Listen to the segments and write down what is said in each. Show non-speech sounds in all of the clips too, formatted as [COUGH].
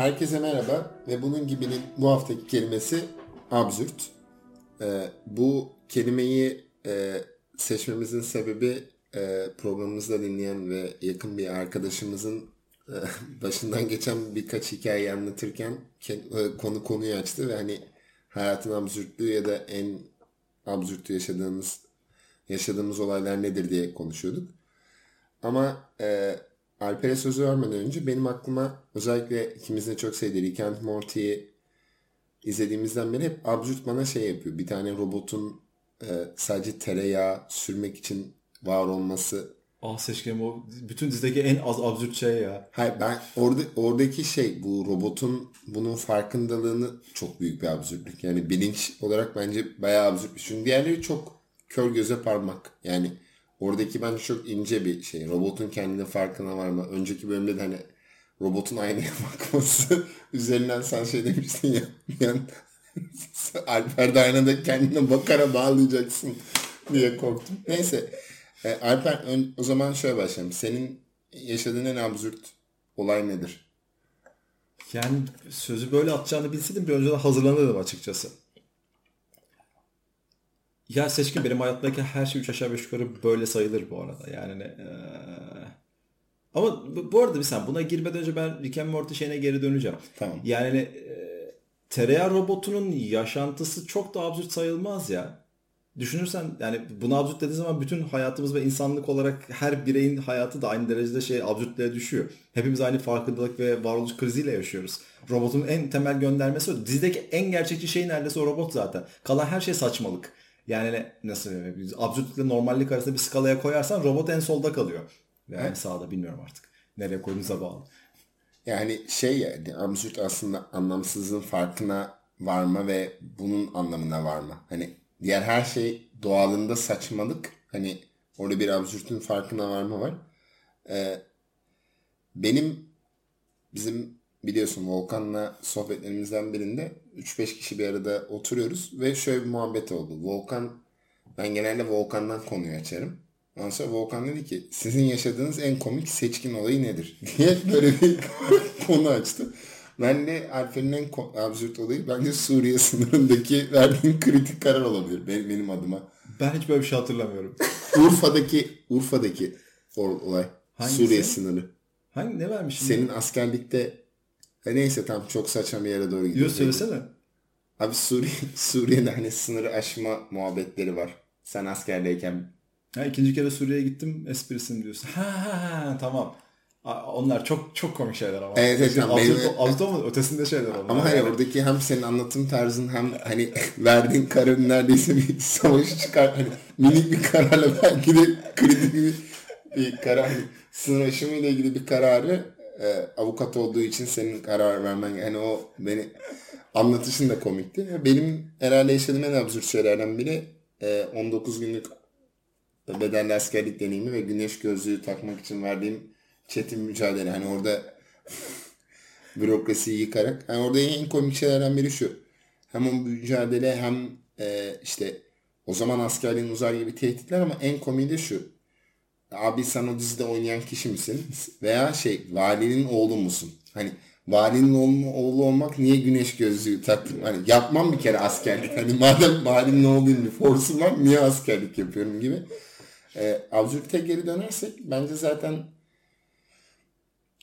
Herkese merhaba ve bunun gibinin bu haftaki kelimesi absürt. Ee, bu kelimeyi e, seçmemizin sebebi e, programımızda dinleyen ve yakın bir arkadaşımızın e, [LAUGHS] başından geçen birkaç hikayeyi anlatırken e, konu konuyu açtı ve hani hayatın absürtlüğü ya da en absürt yaşadığımız yaşadığımız olaylar nedir diye konuşuyorduk. Ama e, Alper'e sözü vermeden önce benim aklıma özellikle ikimizin çok sevdiği Rick and Morty'yi izlediğimizden beri hep absürt bana şey yapıyor. Bir tane robotun e, sadece tereyağı sürmek için var olması. Ah seçkim o bütün dizideki en az absürt şey ya. Hayır ben orada oradaki şey bu robotun bunun farkındalığını çok büyük bir absürtlük. Yani bilinç olarak bence bayağı absürt. Çünkü diğerleri çok kör göze parmak. Yani Oradaki bence çok ince bir şey. Robotun kendine farkına varma. Önceki bölümde de hani robotun aynaya [LAUGHS] bakması üzerinden sen şey demiştin ya. Yani [LAUGHS] Alper de aynada kendine bakara bağlayacaksın diye korktum. Neyse. E, Alper ön, o zaman şöyle başlayalım. Senin yaşadığın en absürt olay nedir? Yani sözü böyle atacağını bilseydim bir önceden hazırlanırdım açıkçası. Ya seçkin benim hayatımdaki her şey 3 aşağı 5 yukarı böyle sayılır bu arada. Yani ee... ama bu arada bir sen buna girmeden önce ben Rick and Morty şeyine geri döneceğim. Tamam. Yani e, tereyağı robotunun yaşantısı çok da absürt sayılmaz ya. Düşünürsen yani bunu absürt dediği zaman bütün hayatımız ve insanlık olarak her bireyin hayatı da aynı derecede şey absürtlüğe düşüyor. Hepimiz aynı farkındalık ve varoluş kriziyle yaşıyoruz. Robotun en temel göndermesi o. Dizideki en gerçekçi şey neredeyse o robot zaten. Kalan her şey saçmalık. Yani nasıl absürtlükle normallik arasında bir skalaya koyarsan robot en solda kalıyor. Yani evet. sağda bilmiyorum artık. Nereye koyduğunuza bağlı. Yani şey yani absürt aslında anlamsızlığın farkına varma ve bunun anlamına varma. Hani diğer her şey doğalında saçmalık. Hani orada bir absürtün farkına varma var. Ee, benim bizim biliyorsun Volkan'la sohbetlerimizden birinde 3-5 kişi bir arada oturuyoruz ve şöyle bir muhabbet oldu. Volkan ben genelde Volkan'dan konuyu açarım. Ondan sonra Volkan dedi ki sizin yaşadığınız en komik seçkin olayı nedir? [LAUGHS] diye böyle bir [LAUGHS] konu açtı. Ben de Alper'in en absürt olayı bence Suriye [LAUGHS] sınırındaki verdiğim kritik karar olabilir benim, benim adıma. Ben hiç böyle bir şey hatırlamıyorum. Urfa'daki Urfa'daki olay. Hangisi? Suriye sınırı. Hangi ne vermiş? Senin askerlikte e neyse tam çok saçma bir yere doğru gidiyor. Yok söylesene. Abi Suriye, [LAUGHS] Suriye'de hani sınırı aşma muhabbetleri var. Sen askerdeyken. Ha, ikinci kere Suriye'ye gittim esprisini diyorsun. Ha ha ha tamam. Onlar çok çok komik şeyler ama. Evet evet. Tamam, benim... Avrupa ötesinde şeyler onlar. Ama hani yani. oradaki hem senin anlatım tarzın hem hani [LAUGHS] verdiğin kararın neredeyse bir [LAUGHS] savaşı çıkar. Hani minik bir kararla belki de kritik bir, bir karar. Hani sınır aşımı ile ilgili bir kararı e, avukat olduğu için senin karar vermen yani o beni anlatışın da komikti. Benim herhalde yaşadığım en absürt şeylerden biri e, 19 günlük bedelli askerlik deneyimi ve güneş gözlüğü takmak için verdiğim çetin mücadele. Hani orada [LAUGHS] bürokrasiyi yıkarak. Yani orada en komik şeylerden biri şu. Hem o mücadele hem e, işte o zaman askerliğin uzar gibi tehditler ama en komiği de şu abi sen o dizide oynayan kişi misin? Veya şey valinin oğlu musun? Hani valinin oğlu, oğlu olmak niye güneş gözlüğü taktım? Hani yapmam bir kere askerlik. Hani madem valinin oğluyum bir forsum var niye askerlik yapıyorum gibi. Ee, absürte geri dönersek bence zaten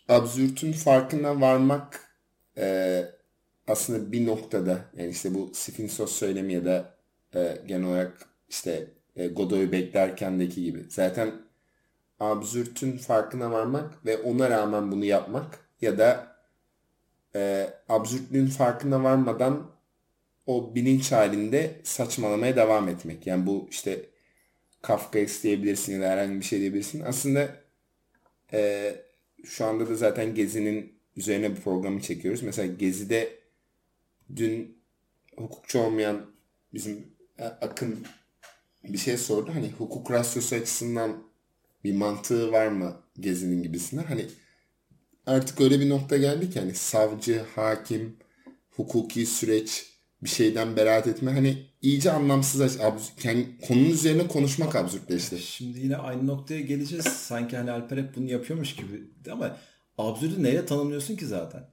absürtün farkına varmak e, aslında bir noktada yani işte bu Sphinxos söylemi ya da e, genel olarak işte e, Godoy'u beklerkendeki gibi. Zaten absürtün farkına varmak ve ona rağmen bunu yapmak ya da e, absürtlüğün farkına varmadan o bilinç halinde saçmalamaya devam etmek. Yani bu işte Kafka isteyebilirsin ya da herhangi bir şey diyebilirsin. Aslında e, şu anda da zaten Gezi'nin üzerine bir programı çekiyoruz. Mesela Gezi'de dün hukukçu olmayan bizim Akın bir şey sordu. Hani hukuk rasyosu açısından bir mantığı var mı Gezi'nin gibisine? Hani artık öyle bir nokta geldi ki hani savcı, hakim, hukuki süreç bir şeyden beraat etme hani iyice anlamsız yani konunun üzerine konuşmak absürtleşti. Şimdi yine aynı noktaya geleceğiz. Sanki hani Alper hep bunu yapıyormuş gibi ama absürdü neyle tanımlıyorsun ki zaten?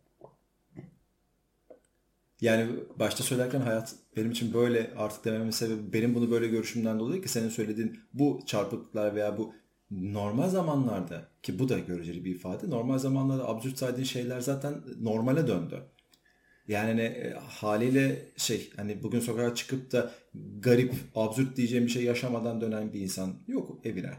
Yani başta söylerken hayat benim için böyle artık dememin sebebi benim bunu böyle görüşümden dolayı ki senin söylediğin bu çarpıklıklar veya bu normal zamanlarda ki bu da göreceli bir ifade. Normal zamanlarda absürt saydığın şeyler zaten normale döndü. Yani hani, e, haliyle şey hani bugün sokağa çıkıp da garip, absürt diyeceğim bir şey yaşamadan dönen bir insan yok evine.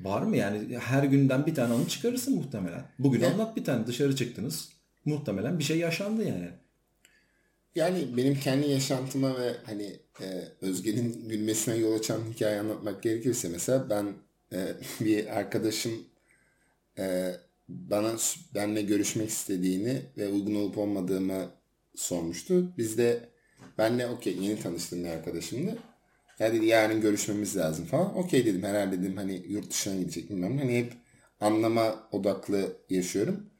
Var mı yani her günden bir tane onu çıkarırsın muhtemelen. Bugün Ne? anlat bir tane dışarı çıktınız. Muhtemelen bir şey yaşandı yani. Yani benim kendi yaşantıma ve hani e, Özge'nin gülmesine yol açan hikaye anlatmak gerekirse mesela ben e, [LAUGHS] bir arkadaşım e, bana benle görüşmek istediğini ve uygun olup olmadığımı sormuştu. Biz de benle okey yeni tanıştığım bir arkadaşımdı. Ya dedi yarın görüşmemiz lazım falan. Okey dedim herhalde dedim hani yurt dışına gidecek bilmem. Hani hep anlama odaklı yaşıyorum.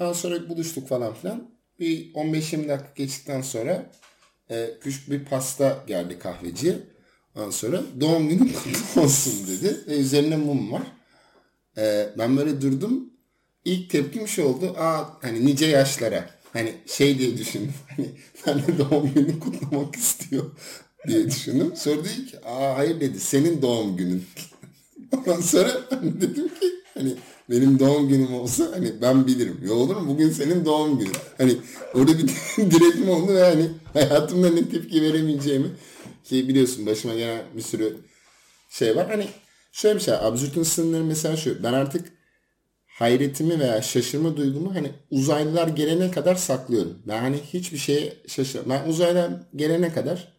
Ondan sonra buluştuk falan filan. Bir 15-20 dakika geçtikten sonra e, küçük bir pasta geldi kahveciye. Ondan sonra doğum günün kutlu [LAUGHS] olsun dedi. Ve üzerine mum var. E, ben böyle durdum. İlk tepkim şu oldu. Aa hani nice yaşlara. Hani şey diye düşündüm. [LAUGHS] Hani ben de doğum gününü kutlamak istiyor diye düşündüm. Sonra dedi ki aa hayır dedi senin doğum günün. [LAUGHS] Ondan sonra ben dedim ki hani benim doğum günüm olsa hani ben bilirim. Ya olur mu? Bugün senin doğum günün. Hani orada bir direğim oldu ve hani hayatımda ne tepki veremeyeceğimi ki biliyorsun başıma gelen bir sürü şey var. Hani şöyle bir şey. Absürtün sınırları mesela şu. Ben artık hayretimi veya şaşırma duygumu hani uzaylılar gelene kadar saklıyorum. Ben hani hiçbir şeye şaşır. Ben uzaylılar gelene kadar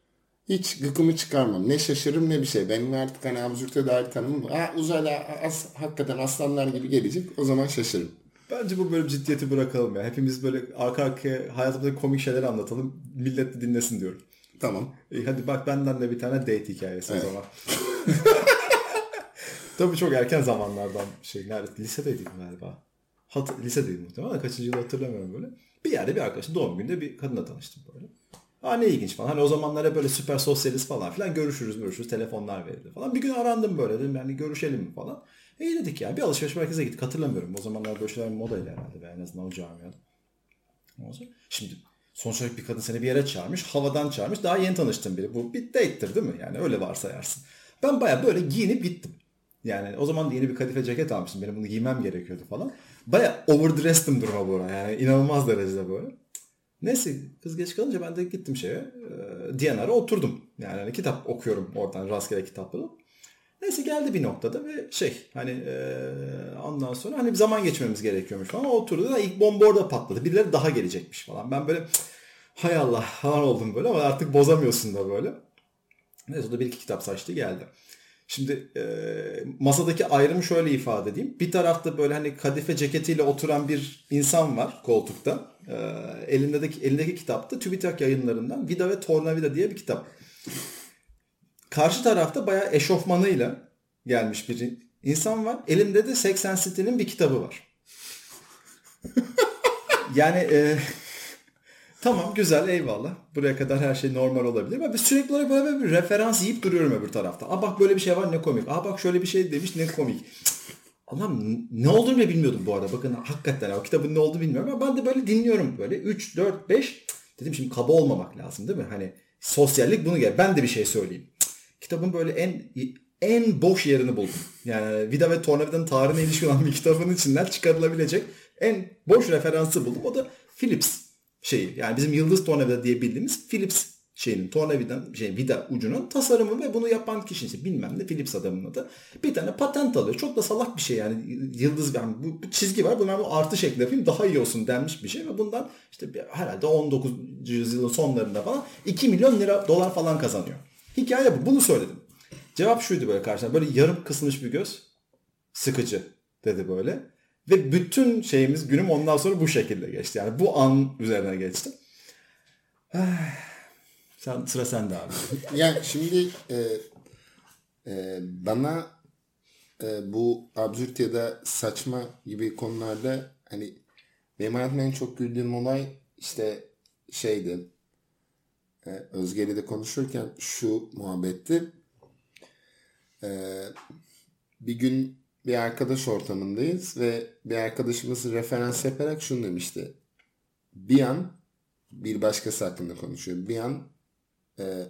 hiç gıkımı çıkarmam. Ne şaşırırım ne bir şey. Benim artık hani absürte dair tanımım var. Ha, uzaylı as, hakikaten aslanlar gibi gelecek. O zaman şaşırırım. Bence bu bölüm ciddiyeti bırakalım ya. Hepimiz böyle arka arkaya hayatımızda komik şeyler anlatalım. Millet de dinlesin diyorum. Tamam. İyi, hadi bak benden de bir tane date hikayesi o zaman. [LAUGHS] Tabii çok erken zamanlardan şey nerede lisedeydim galiba. Hat lisedeydim muhtemelen kaçıncı yıl hatırlamıyorum böyle. Bir yerde bir arkadaşın doğum gününde bir kadınla tanıştım böyle. Aa ne ilginç falan. Hani o zamanlar hep böyle süper sosyalist falan filan görüşürüz görüşürüz telefonlar verildi falan. Bir gün arandım böyle dedim yani görüşelim mi falan. E iyi dedik yani bir alışveriş merkezine gittik hatırlamıyorum. O zamanlar böyle şeyler modaydı herhalde ve en azından o camiada. Şimdi sonuç olarak bir kadın seni bir yere çağırmış, havadan çağırmış. Daha yeni tanıştığın biri. Bu bir date'tir değil mi? Yani öyle varsayarsın. Ben baya böyle giyinip gittim. Yani o zaman yeni bir kadife ceket almıştım. Benim bunu giymem gerekiyordu falan. Baya overdressed'im duruma buna. Yani inanılmaz derecede böyle. Neyse kız geç kalınca ben de gittim şeye. E, DNR'a oturdum. Yani hani kitap okuyorum oradan rastgele kitapları. Neyse geldi bir noktada ve şey hani e, ondan sonra hani bir zaman geçmemiz gerekiyormuş falan. O oturdu da ilk bomba orada patladı. Birileri daha gelecekmiş falan. Ben böyle "Cık, hay Allah falan oldum böyle ama artık bozamıyorsun da böyle. Neyse o da bir iki kitap saçtı geldi. Şimdi e, masadaki ayrımı şöyle ifade edeyim. Bir tarafta böyle hani kadife ceketiyle oturan bir insan var koltukta. E, elindeki elindeki kitapta TÜBİTAK yayınlarından Vida ve Tornavida diye bir kitap. Karşı tarafta bayağı eşofmanıyla gelmiş bir insan var. Elinde de 80 City'nin bir kitabı var. [LAUGHS] yani e, tamam güzel eyvallah. Buraya kadar her şey normal olabilir. Ama sürekli olarak böyle bir referans yiyip duruyorum öbür tarafta. Aa bak böyle bir şey var ne komik. Aa bak şöyle bir şey demiş ne komik. Allah'ım ne olduğunu bile bilmiyordum bu arada. Bakın hakikaten o kitabın ne olduğunu bilmiyorum ama ben de böyle dinliyorum böyle 3, 4, 5. Dedim şimdi kaba olmamak lazım değil mi? Hani sosyallik bunu gel. Ben de bir şey söyleyeyim. Kitabın böyle en en boş yerini buldum. Yani Vida ve Tornavida'nın tarihine ilişkin olan bir kitabın içinden çıkarılabilecek en boş referansı buldum. O da Philips şeyi. Yani bizim Yıldız Tornavida diye bildiğimiz Philips şeyinin tornavidanın şey vida ucunun tasarımı ve bunu yapan kişi işte bilmem ne Philips adamının adı. Bir tane patent alıyor. Çok da salak bir şey yani. Yıldız yani bu, bu çizgi var. Bunu ben bu artı şekli yapayım daha iyi olsun denmiş bir şey ve bundan işte herhalde 19. yüzyılın sonlarında falan 2 milyon lira dolar falan kazanıyor. Hikaye bu. Bunu söyledim. Cevap şuydu böyle karşına. Böyle yarım kısılmış bir göz. Sıkıcı dedi böyle. Ve bütün şeyimiz günüm ondan sonra bu şekilde geçti. Yani bu an üzerine geçti. [SIGHS] Sen, sıra sende abi. [LAUGHS] Yani şimdi e, e, bana e, bu absürt ya da saçma gibi konularda hani benim hayatımda en çok güldüğüm olay işte şeydi e, Özge'yle de konuşurken şu muhabbetti. E, bir gün bir arkadaş ortamındayız ve bir arkadaşımız referans yaparak şunu demişti. Bir an bir başkası hakkında konuşuyor. Bir an e,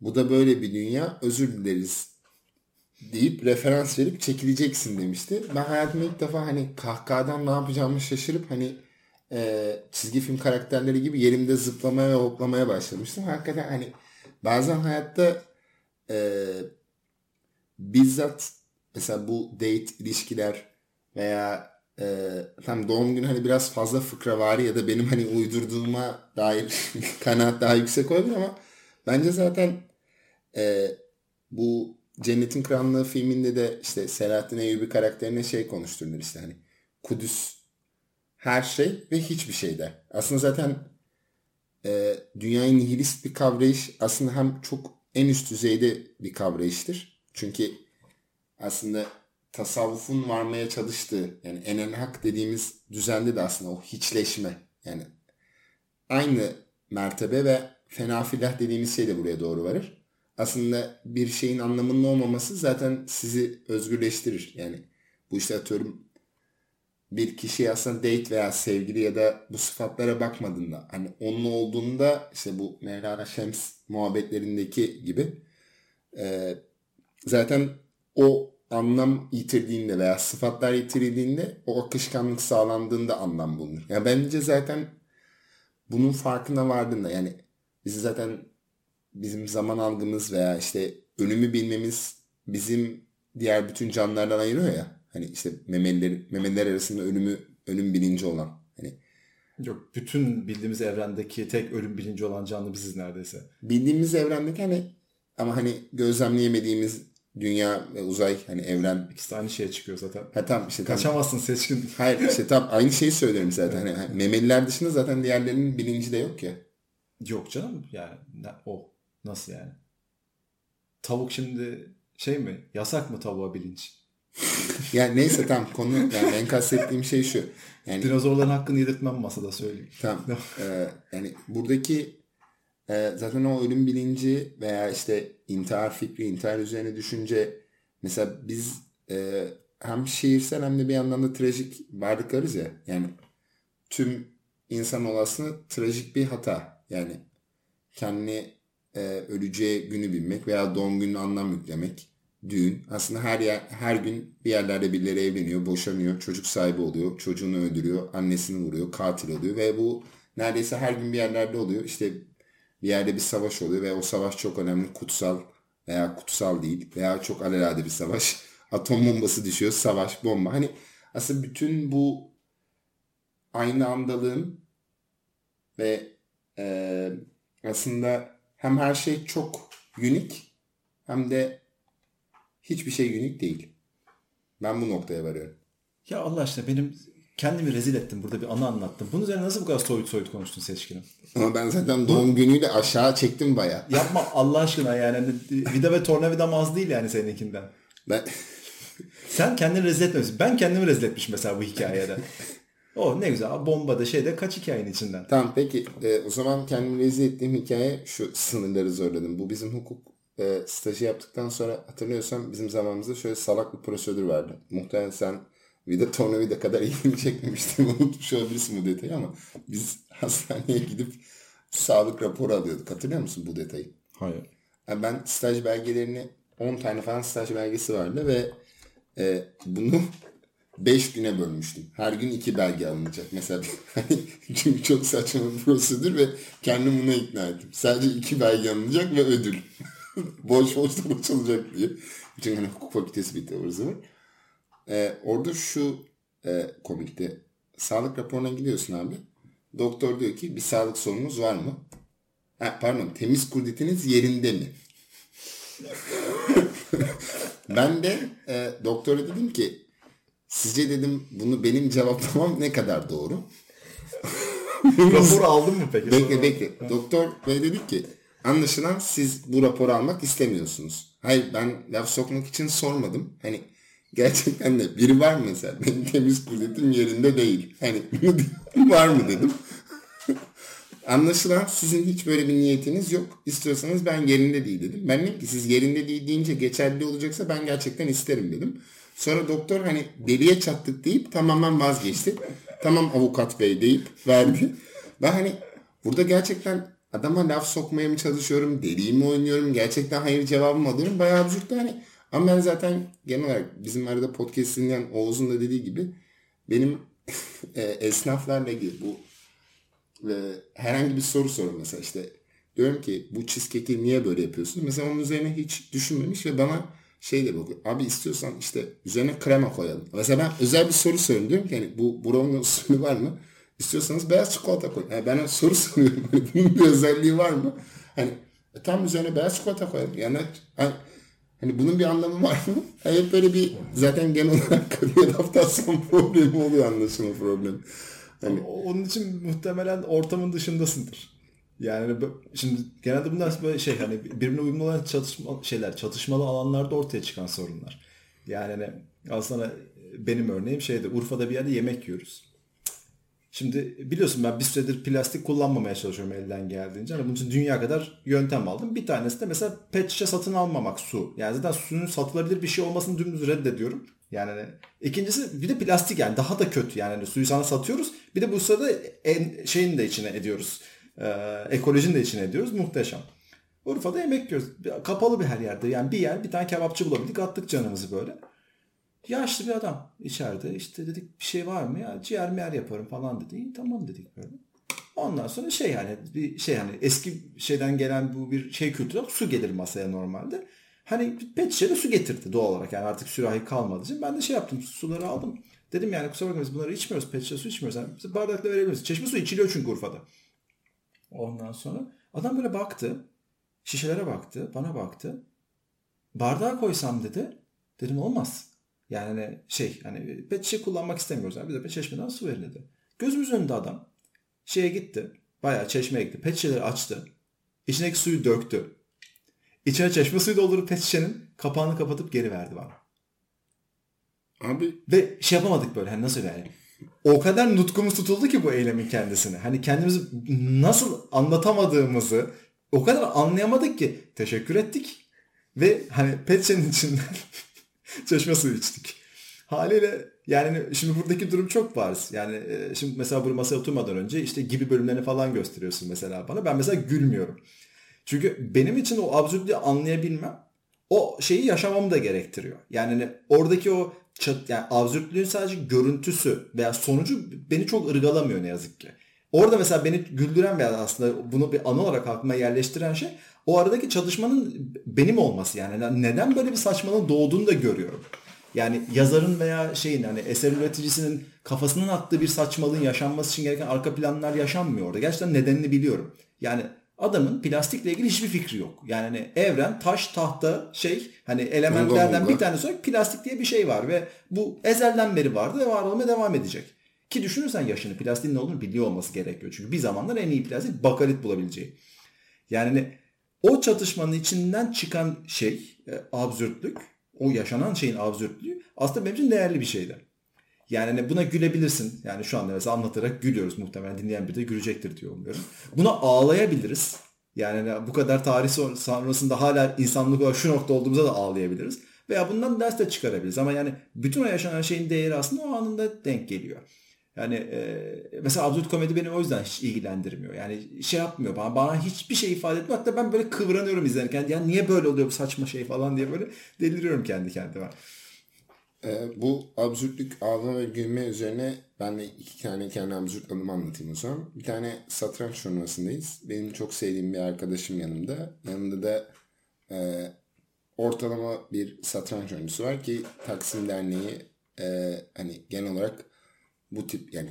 bu da böyle bir dünya özür dileriz deyip referans verip çekileceksin demişti. Ben hayatımda ilk defa hani kahkahadan ne yapacağımı şaşırıp hani e, çizgi film karakterleri gibi yerimde zıplamaya ve hoplamaya başlamıştım. Hakikaten hani bazen hayatta e, bizzat mesela bu date ilişkiler veya e, tam doğum günü hani biraz fazla fıkravari ya da benim hani uydurduğuma dair [LAUGHS] kanaat daha yüksek olabilir ama bence zaten e, bu Cennetin Krallığı filminde de işte Selahattin Eyyubi karakterine şey konuşturulur işte hani Kudüs her şey ve hiçbir şey der. Aslında zaten e, dünyayı nihilist bir kavrayış aslında hem çok en üst düzeyde bir kavrayıştır. Çünkü aslında tasavvufun varmaya çalıştığı yani enel hak dediğimiz düzende de aslında o hiçleşme yani aynı mertebe ve fenafilah dediğimiz şey de buraya doğru varır. Aslında bir şeyin anlamının olmaması zaten sizi özgürleştirir. Yani bu işte atıyorum bir kişi aslında date veya sevgili ya da bu sıfatlara bakmadığında hani onun olduğunda işte bu Mevlana Şems muhabbetlerindeki gibi e, zaten o anlam yitirdiğinde veya sıfatlar yitirildiğinde o akışkanlık sağlandığında anlam bulunur. Yani bence zaten bunun farkına vardığında yani bizi zaten bizim zaman algımız veya işte ölümü bilmemiz bizim diğer bütün canlılardan ayırıyor ya. Hani işte memeliler, memeliler arasında ölümü ölüm bilinci olan. Hani Yok bütün bildiğimiz evrendeki tek ölüm bilinci olan canlı biziz neredeyse. Bildiğimiz evrendeki hani ama hani gözlemleyemediğimiz dünya ve uzay hani evren. İkisi de aynı şeye çıkıyor zaten. Ha tam işte tam. Kaçamazsın seçkin. Hayır işte tam aynı şeyi söylerim zaten. Hani memeliler dışında zaten diğerlerinin bilinci de yok ya. Yok canım yani o nasıl yani? Tavuk şimdi şey mi? Yasak mı tavuğa bilinç? Yani neyse tam konu yani ben kastettiğim şey şu. Yani, Dinozorların hakkını yedirtmem masada söyleyeyim. Tamam. ee, yani buradaki e, zaten o ölüm bilinci veya işte intihar fikri, intihar üzerine düşünce mesela biz e, hem şiirsel hem de bir yandan da trajik varlıklarız ya. Yani tüm insan olasılığı trajik bir hata. Yani kendini e, öleceği günü bilmek veya doğum gününü anlam yüklemek düğün. Aslında her yer her gün bir yerlerde birileri evleniyor, boşanıyor, çocuk sahibi oluyor, çocuğunu öldürüyor, annesini vuruyor, katil oluyor ve bu neredeyse her gün bir yerlerde oluyor. İşte bir yerde bir savaş oluyor ve o savaş çok önemli, kutsal veya kutsal değil veya çok alelade bir savaş. [LAUGHS] Atom bombası düşüyor, savaş, bomba. Hani aslında bütün bu aynı andalığın ve e, aslında hem her şey çok unik hem de hiçbir şey unik değil. Ben bu noktaya varıyorum. Ya Allah aşkına benim kendimi rezil ettim. Burada bir anı anlattım. Bunun üzerine nasıl bu kadar soyut soyut konuştun seçkinim? Ama ben zaten doğum günüyle aşağı çektim baya. Yapma Allah aşkına yani. Hani vida ve tornavida az değil yani seninkinden. Ben... Sen kendini rezil etmemişsin. Ben kendimi rezil etmişim mesela bu hikayede. [LAUGHS] O ne güzel. Bombada şeyde kaç hikayenin içinden. Tamam peki. E, o zaman kendimi rezil ettiğim hikaye şu sınırları zorladım. Bu bizim hukuk e, stajı yaptıktan sonra hatırlıyorsam bizim zamanımızda şöyle salak bir prosedür vardı. Muhtemelen sen vida [LAUGHS] tornavida kadar ilgimi çekmemiştin. [LAUGHS] Unutmuş olabilirsin bu detayı ama biz [LAUGHS] hastaneye gidip sağlık raporu alıyorduk. Hatırlıyor musun bu detayı? Hayır. Yani ben staj belgelerini 10 tane falan staj belgesi vardı ve e, bunu 5 güne bölmüştüm. Her gün 2 belge alınacak. Mesela hani çünkü çok saçma bir prosedür ve kendim buna ikna ettim. Sadece 2 belge alınacak ve ödül. Boş boş da açılacak diye. Çünkü hani hukuk fakültesi bitti o zaman. Ee, orada şu e, komikti. Sağlık raporuna gidiyorsun abi. Doktor diyor ki bir sağlık sorunuz var mı? Ha, pardon temiz kurditiniz yerinde mi? [LAUGHS] ben de e, doktora dedim ki sizce dedim bunu benim cevaplamam ne kadar doğru? Rapor aldın mı peki? Bekle bekle. Doktor bey dedik ki Anlaşılan siz bu raporu almak istemiyorsunuz. Hayır ben laf sokmak için sormadım. Hani gerçekten de biri var mı mesela? [LAUGHS] Benim temiz kudretim yerinde değil. Hani [LAUGHS] var mı dedim. [LAUGHS] Anlaşılan sizin hiç böyle bir niyetiniz yok. İstiyorsanız ben yerinde değil dedim. Ben dedim ki siz yerinde değil deyince geçerli olacaksa ben gerçekten isterim dedim. Sonra doktor hani deliye çattık deyip tamamen vazgeçti. Tamam avukat bey deyip verdi. Ben hani burada gerçekten adama laf sokmaya mı çalışıyorum? Deliği mi oynuyorum? Gerçekten hayır cevabımı alıyorum. Bayağı absürt hani. Ama ben zaten genel olarak bizim arada podcast dinleyen Oğuz'un da dediği gibi benim [LAUGHS] e, esnaflarla ilgili bu e, herhangi bir soru sorun mesela işte diyorum ki bu cheesecake'i niye böyle yapıyorsun? Mesela onun üzerine hiç düşünmemiş ve bana şey de bakıyor. Abi istiyorsan işte üzerine krema koyalım. Mesela ben özel bir soru soruyorum. Diyorum ki hani bu brownie usulü var mı? İstiyorsanız beyaz çikolata koyun. Yani ben soru [LAUGHS] soruyorum. Hani bunun bir özelliği var mı? Hani e, tam üzerine beyaz çikolata koyalım. Yani hani, hani bunun bir anlamı var mı? [LAUGHS] Hep böyle bir zaten genel olarak [LAUGHS] kadın adaptasyon problemi oluyor anlaşılma problemi. Hani... Onun için muhtemelen ortamın dışındasındır. Yani şimdi genelde bunlar böyle şey hani birbirine uyumlu olan çatışma şeyler, çatışmalı alanlarda ortaya çıkan sorunlar. Yani hani aslında benim örneğim şeyde Urfa'da bir yerde yemek yiyoruz. Şimdi biliyorsun ben bir süredir plastik kullanmamaya çalışıyorum elden geldiğince. Hani bunun için dünya kadar yöntem aldım. Bir tanesi de mesela pet şişe satın almamak su. Yani zaten suyun satılabilir bir şey olmasını dümdüz reddediyorum. Yani hani, ikincisi bir de plastik yani daha da kötü. Yani hani suyu sana satıyoruz. Bir de bu sırada en şeyin de içine ediyoruz e, ekolojinin de içine ediyoruz. Muhteşem. Urfa'da yemek yiyoruz. Kapalı bir her yerde. Yani bir yer bir tane kebapçı bulabildik. Attık canımızı böyle. Yaşlı bir adam içeride. İşte dedik bir şey var mı ya? Ciğer miyer yaparım falan dedi. İyi tamam dedik böyle. Ondan sonra şey yani bir şey hani eski şeyden gelen bu bir şey kültürü su gelir masaya normalde. Hani pet şişede su getirdi doğal olarak yani artık sürahi kalmadığı için ben de şey yaptım suları aldım. Dedim yani kusura bakmayın biz bunları içmiyoruz pet şişe su içmiyoruz. Yani bardakla verebiliriz. Çeşme su içiliyor çünkü Urfa'da. Ondan sonra adam böyle baktı. Şişelere baktı. Bana baktı. Bardağa koysam dedi. Dedim olmaz. Yani şey hani pet şişe kullanmak istemiyoruz. Yani bize pet çeşmeden su verin dedi. Gözümüz önünde adam şeye gitti. Bayağı çeşmeye gitti. Pet şişeleri açtı. İçindeki suyu döktü. İçine çeşme suyu doldurup pet şişenin kapağını kapatıp geri verdi bana. Abi. Ve şey yapamadık böyle hani nasıl yani o kadar nutkumuz tutuldu ki bu eylemin kendisine. Hani kendimizi nasıl anlatamadığımızı o kadar anlayamadık ki teşekkür ettik. Ve hani petçenin içinden [LAUGHS] [LAUGHS] çeşme suyu içtik. Haliyle yani şimdi buradaki durum çok bariz. Yani e, şimdi mesela bu masaya oturmadan önce işte gibi bölümlerini falan gösteriyorsun mesela bana. Ben mesela gülmüyorum. Çünkü benim için o absürtlüğü anlayabilmem o şeyi yaşamamı da gerektiriyor. Yani hani oradaki o çat, yani absürtlüğün sadece görüntüsü veya sonucu beni çok ırgalamıyor ne yazık ki. Orada mesela beni güldüren veya aslında bunu bir anı olarak aklıma yerleştiren şey o aradaki çalışmanın benim olması yani. Neden böyle bir saçmalığın doğduğunu da görüyorum. Yani yazarın veya şeyin hani eser üreticisinin kafasının attığı bir saçmalığın yaşanması için gereken arka planlar yaşanmıyor orada. Gerçekten nedenini biliyorum. Yani adamın plastikle ilgili hiçbir fikri yok. Yani hani evren, taş, tahta, şey hani elementlerden bir tanesi olarak plastik diye bir şey var ve bu ezelden beri vardı ve var olmaya devam edecek. Ki düşünürsen yaşını plastiğin ne olduğunu biliyor olması gerekiyor. Çünkü bir zamanlar en iyi plastik bakalit bulabileceği. Yani hani o çatışmanın içinden çıkan şey, e, absürtlük, o yaşanan şeyin absürtlüğü aslında benim için değerli bir şeydi. Yani hani buna gülebilirsin. Yani şu anda mesela anlatarak gülüyoruz muhtemelen dinleyen bir de gülecektir diye umuyorum. Buna ağlayabiliriz. Yani hani bu kadar tarih sonrasında hala insanlık olarak şu nokta olduğumuzda da ağlayabiliriz. Veya bundan ders de çıkarabiliriz. Ama yani bütün o yaşanan şeyin değeri aslında o anında denk geliyor. Yani e, mesela absürt komedi beni o yüzden hiç ilgilendirmiyor. Yani şey yapmıyor bana, bana hiçbir şey ifade etmiyor. Hatta ben böyle kıvranıyorum izlerken. Yani niye böyle oluyor bu saçma şey falan diye böyle deliriyorum kendi kendime. Ee, bu absürtlük ağlama ve gülme üzerine ben de iki tane kendi absürt anımı anlatayım o zaman. Bir tane satranç turnuvasındayız. Benim çok sevdiğim bir arkadaşım yanımda. Yanında da e, ortalama bir satranç oyuncusu var ki Taksim Derneği e, hani genel olarak bu tip yani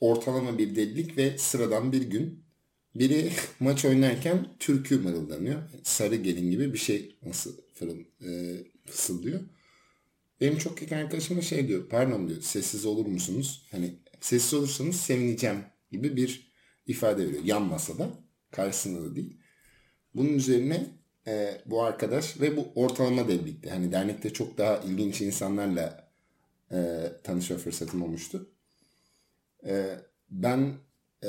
ortalama bir delilik ve sıradan bir gün. Biri [LAUGHS] maç oynarken türkü mırıldanıyor. Sarı gelin gibi bir şey nasıl fırıl, e, fısıldıyor. Benim çok yakın arkadaşım da şey diyor. Pardon diyor sessiz olur musunuz? Hani sessiz olursanız sevineceğim gibi bir ifade veriyor. Yan masada. Karşısında da değil. Bunun üzerine e, bu arkadaş ve bu ortalama devlikte. Hani dernekte çok daha ilginç insanlarla e, tanışma fırsatım olmuştu. E, ben e,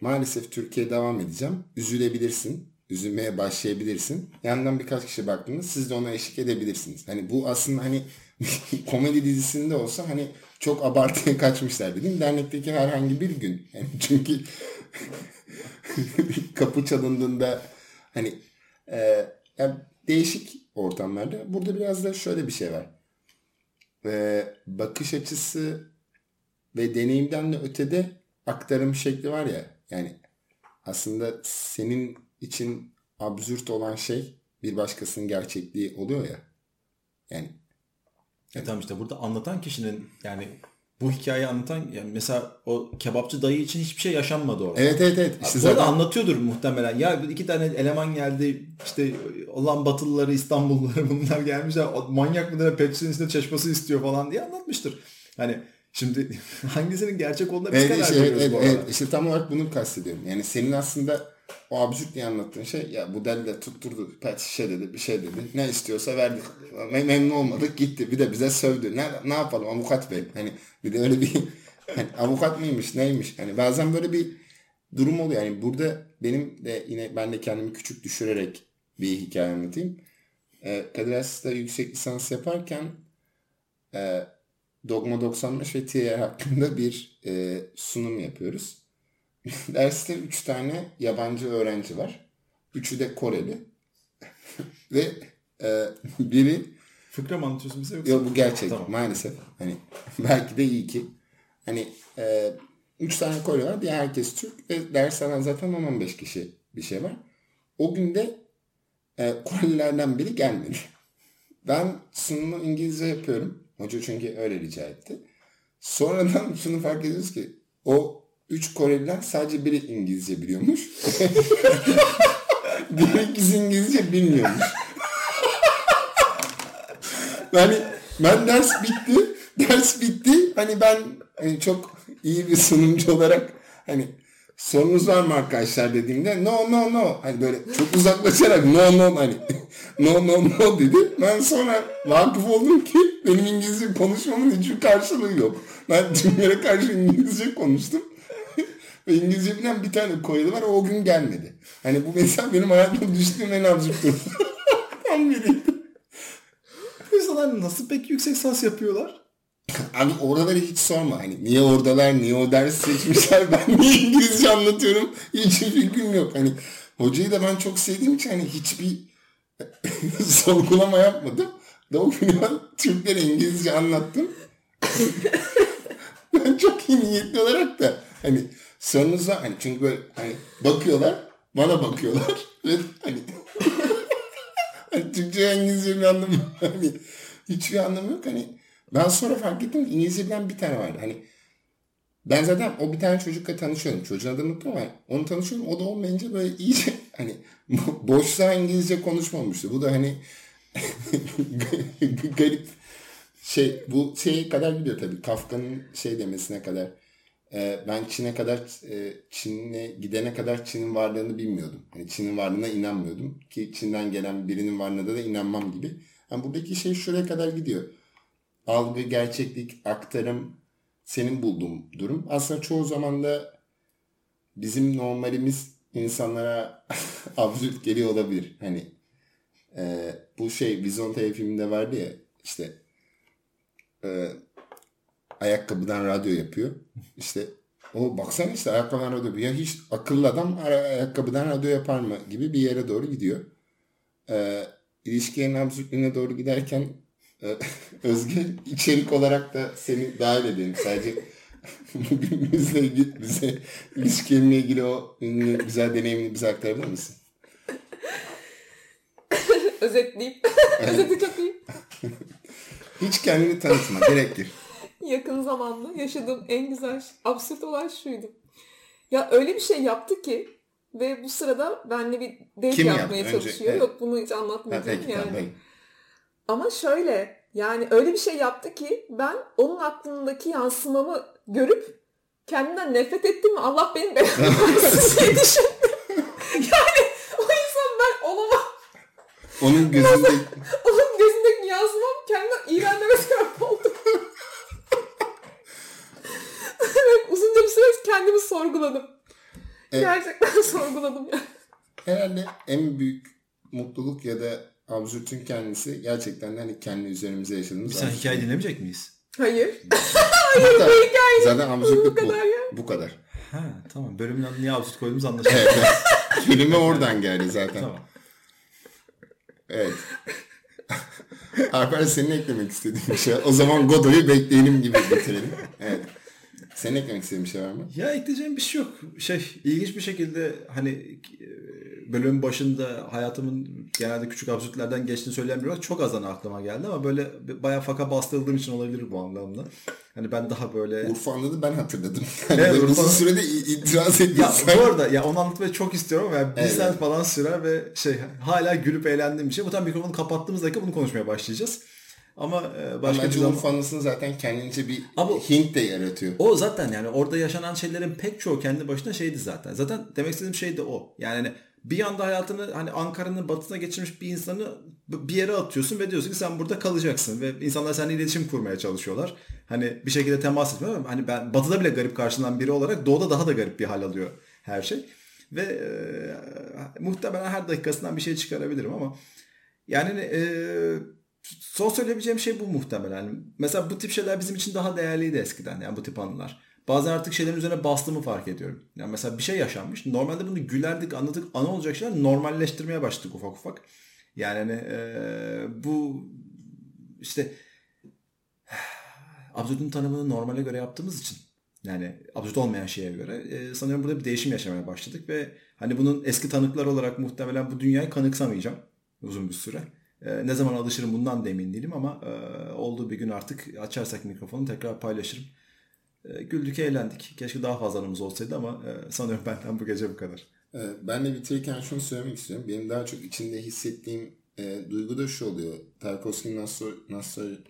maalesef Türkiye'ye devam edeceğim. Üzülebilirsin. Üzülmeye başlayabilirsin. Yandan birkaç kişi baktığında siz de ona eşlik edebilirsiniz. Hani bu aslında hani [LAUGHS] komedi dizisinde olsa hani çok abartıya kaçmışlar dedim. Dernekteki herhangi bir gün. Yani [LAUGHS] çünkü [LAUGHS] kapı çalındığında hani e, yani değişik ortamlarda. Burada biraz da şöyle bir şey var. E, bakış açısı ve deneyimden de ötede aktarım şekli var ya. Yani aslında senin için absürt olan şey bir başkasının gerçekliği oluyor ya. Yani E tamam işte burada anlatan kişinin yani bu hikayeyi anlatan yani mesela o kebapçı dayı için hiçbir şey yaşanmadı orada. evet evet evet. İşte zaten anlatıyordur muhtemelen. Ya iki tane eleman geldi işte olan Batılıları İstanbulluları [LAUGHS] bunlar gelmişler. O Manyak mıdır Pepsi'nin içinde çeşmesi istiyor falan diye anlatmıştır. Hani şimdi [LAUGHS] hangisinin gerçek olduğuna biz Evet, karar işte, veriyoruz evet, bu arada. evet. İşte tam olarak bunu kastediyorum. Yani senin aslında o absürt diye anlattığın şey ya bu deli de tutturdu pet şişe dedi bir şey dedi. Ne istiyorsa verdik. Mem- Memnun olmadık gitti. Bir de bize sövdü. Ne, ne yapalım avukat bey. Hani bir de öyle bir [LAUGHS] hani avukat mıymış neymiş. Hani bazen böyle bir durum oluyor. Yani burada benim de yine ben de kendimi küçük düşürerek bir hikaye anlatayım. Ee, Kadir yüksek lisans yaparken e, Dogma 95 ve TR hakkında bir e, sunum yapıyoruz. [LAUGHS] Derste 3 tane yabancı öğrenci var. Üçü de Koreli. [LAUGHS] ve e, [LAUGHS] biri Fıkra mı anlatıyorsun bize yoksa? Yok bu gerçek Tamam. maalesef. Hani belki de iyi ki. Hani e, üç tane Kore var. Diğer herkes Türk. Ve ders alan zaten 15 kişi bir şey var. O günde e, Korelilerden biri gelmedi. Ben sunumu İngilizce yapıyorum. Hoca çünkü öyle rica etti. Sonradan [LAUGHS] şunu fark ediyoruz ki o üç Koreliler sadece biri İngilizce biliyormuş. [LAUGHS] Diğer ikisi İngilizce bilmiyormuş. [LAUGHS] Yani ben ders bitti. Ders bitti. Hani ben hani çok iyi bir sunumcu olarak hani sorunuz var mı arkadaşlar dediğimde no no no hani böyle çok uzaklaşarak no no hani [LAUGHS] no no no dedi. Ben sonra vakıf oldum ki benim İngilizce konuşmamın hiçbir karşılığı yok. Ben tümlere karşı İngilizce konuştum. [LAUGHS] Ve İngilizce bilen bir tane Koreli var o, gün gelmedi. Hani bu mesela benim hayatımda düştüğüm en absürt durum. [LAUGHS] Tam biriydi. Bu insanlar nasıl peki yüksek lisans yapıyorlar? Abi oraları hiç sorma. Hani niye oradalar, niye o ders seçmişler, [LAUGHS] ben niye İngilizce anlatıyorum hiçbir fikrim yok. Hani hocayı da ben çok sevdiğim için hani hiçbir [LAUGHS] sorgulama yapmadım. Da o gün ben Türklere İngilizce anlattım. [LAUGHS] ben çok iyi niyetli olarak da hani sorunuz var. Hani çünkü böyle hani bakıyorlar, bana bakıyorlar ve hani Hani Türkçe İngilizce bir anlamı hani hiçbir anlamı yok. Hani ben sonra fark ettim İngilizce bilen bir tane vardı. Hani ben zaten o bir tane çocukla tanışıyorum. Çocuğun adını unuttum ama onu tanışıyorum. O da olmayınca böyle iyice [LAUGHS] hani boşluğa İngilizce konuşmamıştı. Bu da hani [LAUGHS] garip şey bu şeye kadar gidiyor tabii. Kafka'nın şey demesine kadar. Ee, ben Çin'e kadar e, Çin'e gidene kadar Çin'in varlığını bilmiyordum. Yani Çin'in varlığına inanmıyordum. Ki Çin'den gelen birinin varlığına da inanmam gibi. Yani buradaki şey şuraya kadar gidiyor. Algı, gerçeklik, aktarım senin bulduğun durum. Aslında çoğu zaman da bizim normalimiz insanlara [LAUGHS] absürt geliyor olabilir. Hani e, bu şey Vizontele filminde vardı ya işte e, ayakkabıdan radyo yapıyor. İşte o baksana işte ayakkabıdan radyo yapıyor. Ya hiç akıllı adam ayakkabıdan radyo yapar mı gibi bir yere doğru gidiyor. Ee, ilişkilerin absürtlüğüne doğru giderken e, [LAUGHS] Özge içerik olarak da seni dahil edelim. Sadece [LAUGHS] bugün bizle ilgili, bize ilişkilerimle ilgili o ünlü güzel deneyimini bize aktarabilir misin? [LAUGHS] Özetleyeyim. Özeti çok iyi. Hiç kendini tanıtma. Direkt gir. Yakın zamanda yaşadığım en güzel, absürt olay şuydu. Ya öyle bir şey yaptı ki ve bu sırada benimle bir date Kim yapmaya yaptı? Önce- çalışıyor. evet. Yok bunu hiç Ha, anlatmayacağım peki yani. tamam. Ama şöyle yani öyle bir şey yaptı ki ben onun aklındaki yansımamı görüp kendimden nefret ettim mi Allah benim belamı [LAUGHS] versin diye düşündüm. Yani o insan ben olamam. Onun gözünde Onun gözündeki yansımam kendimden iğrenmeme sebep oldu. evet, uzunca bir süre kendimi sorguladım. Evet. Gerçekten [LAUGHS] sorguladım ya. herhalde en büyük mutluluk ya da absürtün kendisi gerçekten de hani kendi üzerimize yaşadığımız Sen absürt. hikaye dinlemeyecek miyiz? Hayır. [LAUGHS] Hayır bu hikaye Zaten absürtlük bu bu. kadar ya. Bu kadar. Ha tamam. Bölümün adını niye absürt koyduğumuz anlaşıldı. Evet, evet. [LAUGHS] Kelime oradan geldi zaten. tamam. Evet. [LAUGHS] Alper senin eklemek istediğin bir şey. O zaman Godoy'u bekleyelim gibi bitirelim. Evet. Senin eklemek istediğin bir şey var mı? Ya ekleyeceğim bir şey yok. Şey ilginç bir şekilde hani bölümün başında hayatımın genelde küçük absürtlerden geçtiğini söyleyen biri olarak çok azdan aklıma geldi ama böyle bayağı faka bastırıldığım için olabilir bu anlamda. Hani ben daha böyle... Urfa anladı ben hatırladım. Yani Evet, böyle Urfa- uzun sürede itiraz Ya ediyorsan. bu arada ya onu anlatmayı çok istiyorum ama yani bir Evet. saat falan sürer ve şey hala gülüp eğlendiğim bir şey. Bu tam mikrofonu kapattığımız dakika bunu konuşmaya başlayacağız. Ama e, başka bir zaman... Urfa anısını zaten kendince bir Ama- hint de yaratıyor. O zaten yani orada yaşanan şeylerin pek çoğu kendi başına şeydi zaten. Zaten demek istediğim şey de o. Yani hani bir anda hayatını hani Ankara'nın batısına geçirmiş bir insanı bir yere atıyorsun ve diyorsun ki sen burada kalacaksın ve insanlar seninle iletişim kurmaya çalışıyorlar. Hani bir şekilde temas etmiyor ama hani ben batıda bile garip karşılanan biri olarak doğuda daha da garip bir hal alıyor her şey. Ve e, muhtemelen her dakikasından bir şey çıkarabilirim ama yani e, son söyleyebileceğim şey bu muhtemelen. Mesela bu tip şeyler bizim için daha değerliydi eskiden yani bu tip anılar. Bazen artık şeylerin üzerine bastığımı fark ediyorum. Yani mesela bir şey yaşanmış. Normalde bunu gülerdik, anladık, ana olacak şeyler normalleştirmeye başladık ufak ufak. Yani hani, e, bu işte [SIGHS] absürtün tanımını normale göre yaptığımız için yani absürt olmayan şeye göre e, sanıyorum burada bir değişim yaşamaya başladık ve hani bunun eski tanıklar olarak muhtemelen bu dünyayı kanıksamayacağım uzun bir süre. E, ne zaman alışırım bundan da emin değilim ama e, olduğu bir gün artık açarsak mikrofonu tekrar paylaşırım. E, güldük, eğlendik. Keşke daha fazla anımız olsaydı ama e, sanıyorum benden bu gece bu kadar. Ee, Ben de bitirirken şunu söylemek istiyorum. Benim daha çok içinde hissettiğim e, duygu da şu oluyor. Tarkovski'nin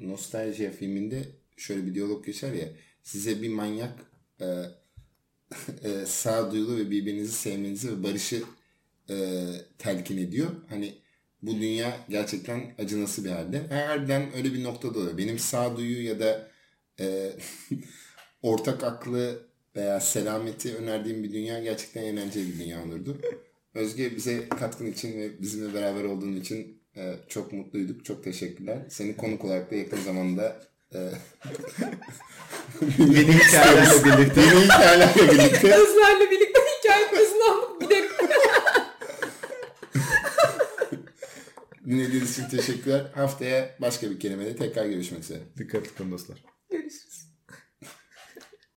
Nostalgia filminde şöyle bir diyalog geçer ya. Size bir manyak e, [LAUGHS] e, sağduyulu ve birbirinizi sevmenizi ve barışı e, telkin ediyor. Hani bu dünya gerçekten acınası bir halde. Harbiden öyle bir noktada oluyor. Benim sağduyu ya da e, [LAUGHS] ortak aklı veya selameti önerdiğim bir dünya gerçekten eğlenceli bir dünya olurdu. [LAUGHS] Özge bize katkın için ve bizimle beraber olduğun için e, çok mutluyduk. Çok teşekkürler. Seni konuk olarak da yakın zamanda e, Yeni [LAUGHS] hikayelerle birlikte. yeni hikayelerle birlikte [LAUGHS] Özlerle birlikte hikaye krizini alıp gidelim. dinlediğiniz için teşekkürler. Haftaya başka bir kelimeyle tekrar görüşmek üzere. Dikkatli kalın dostlar.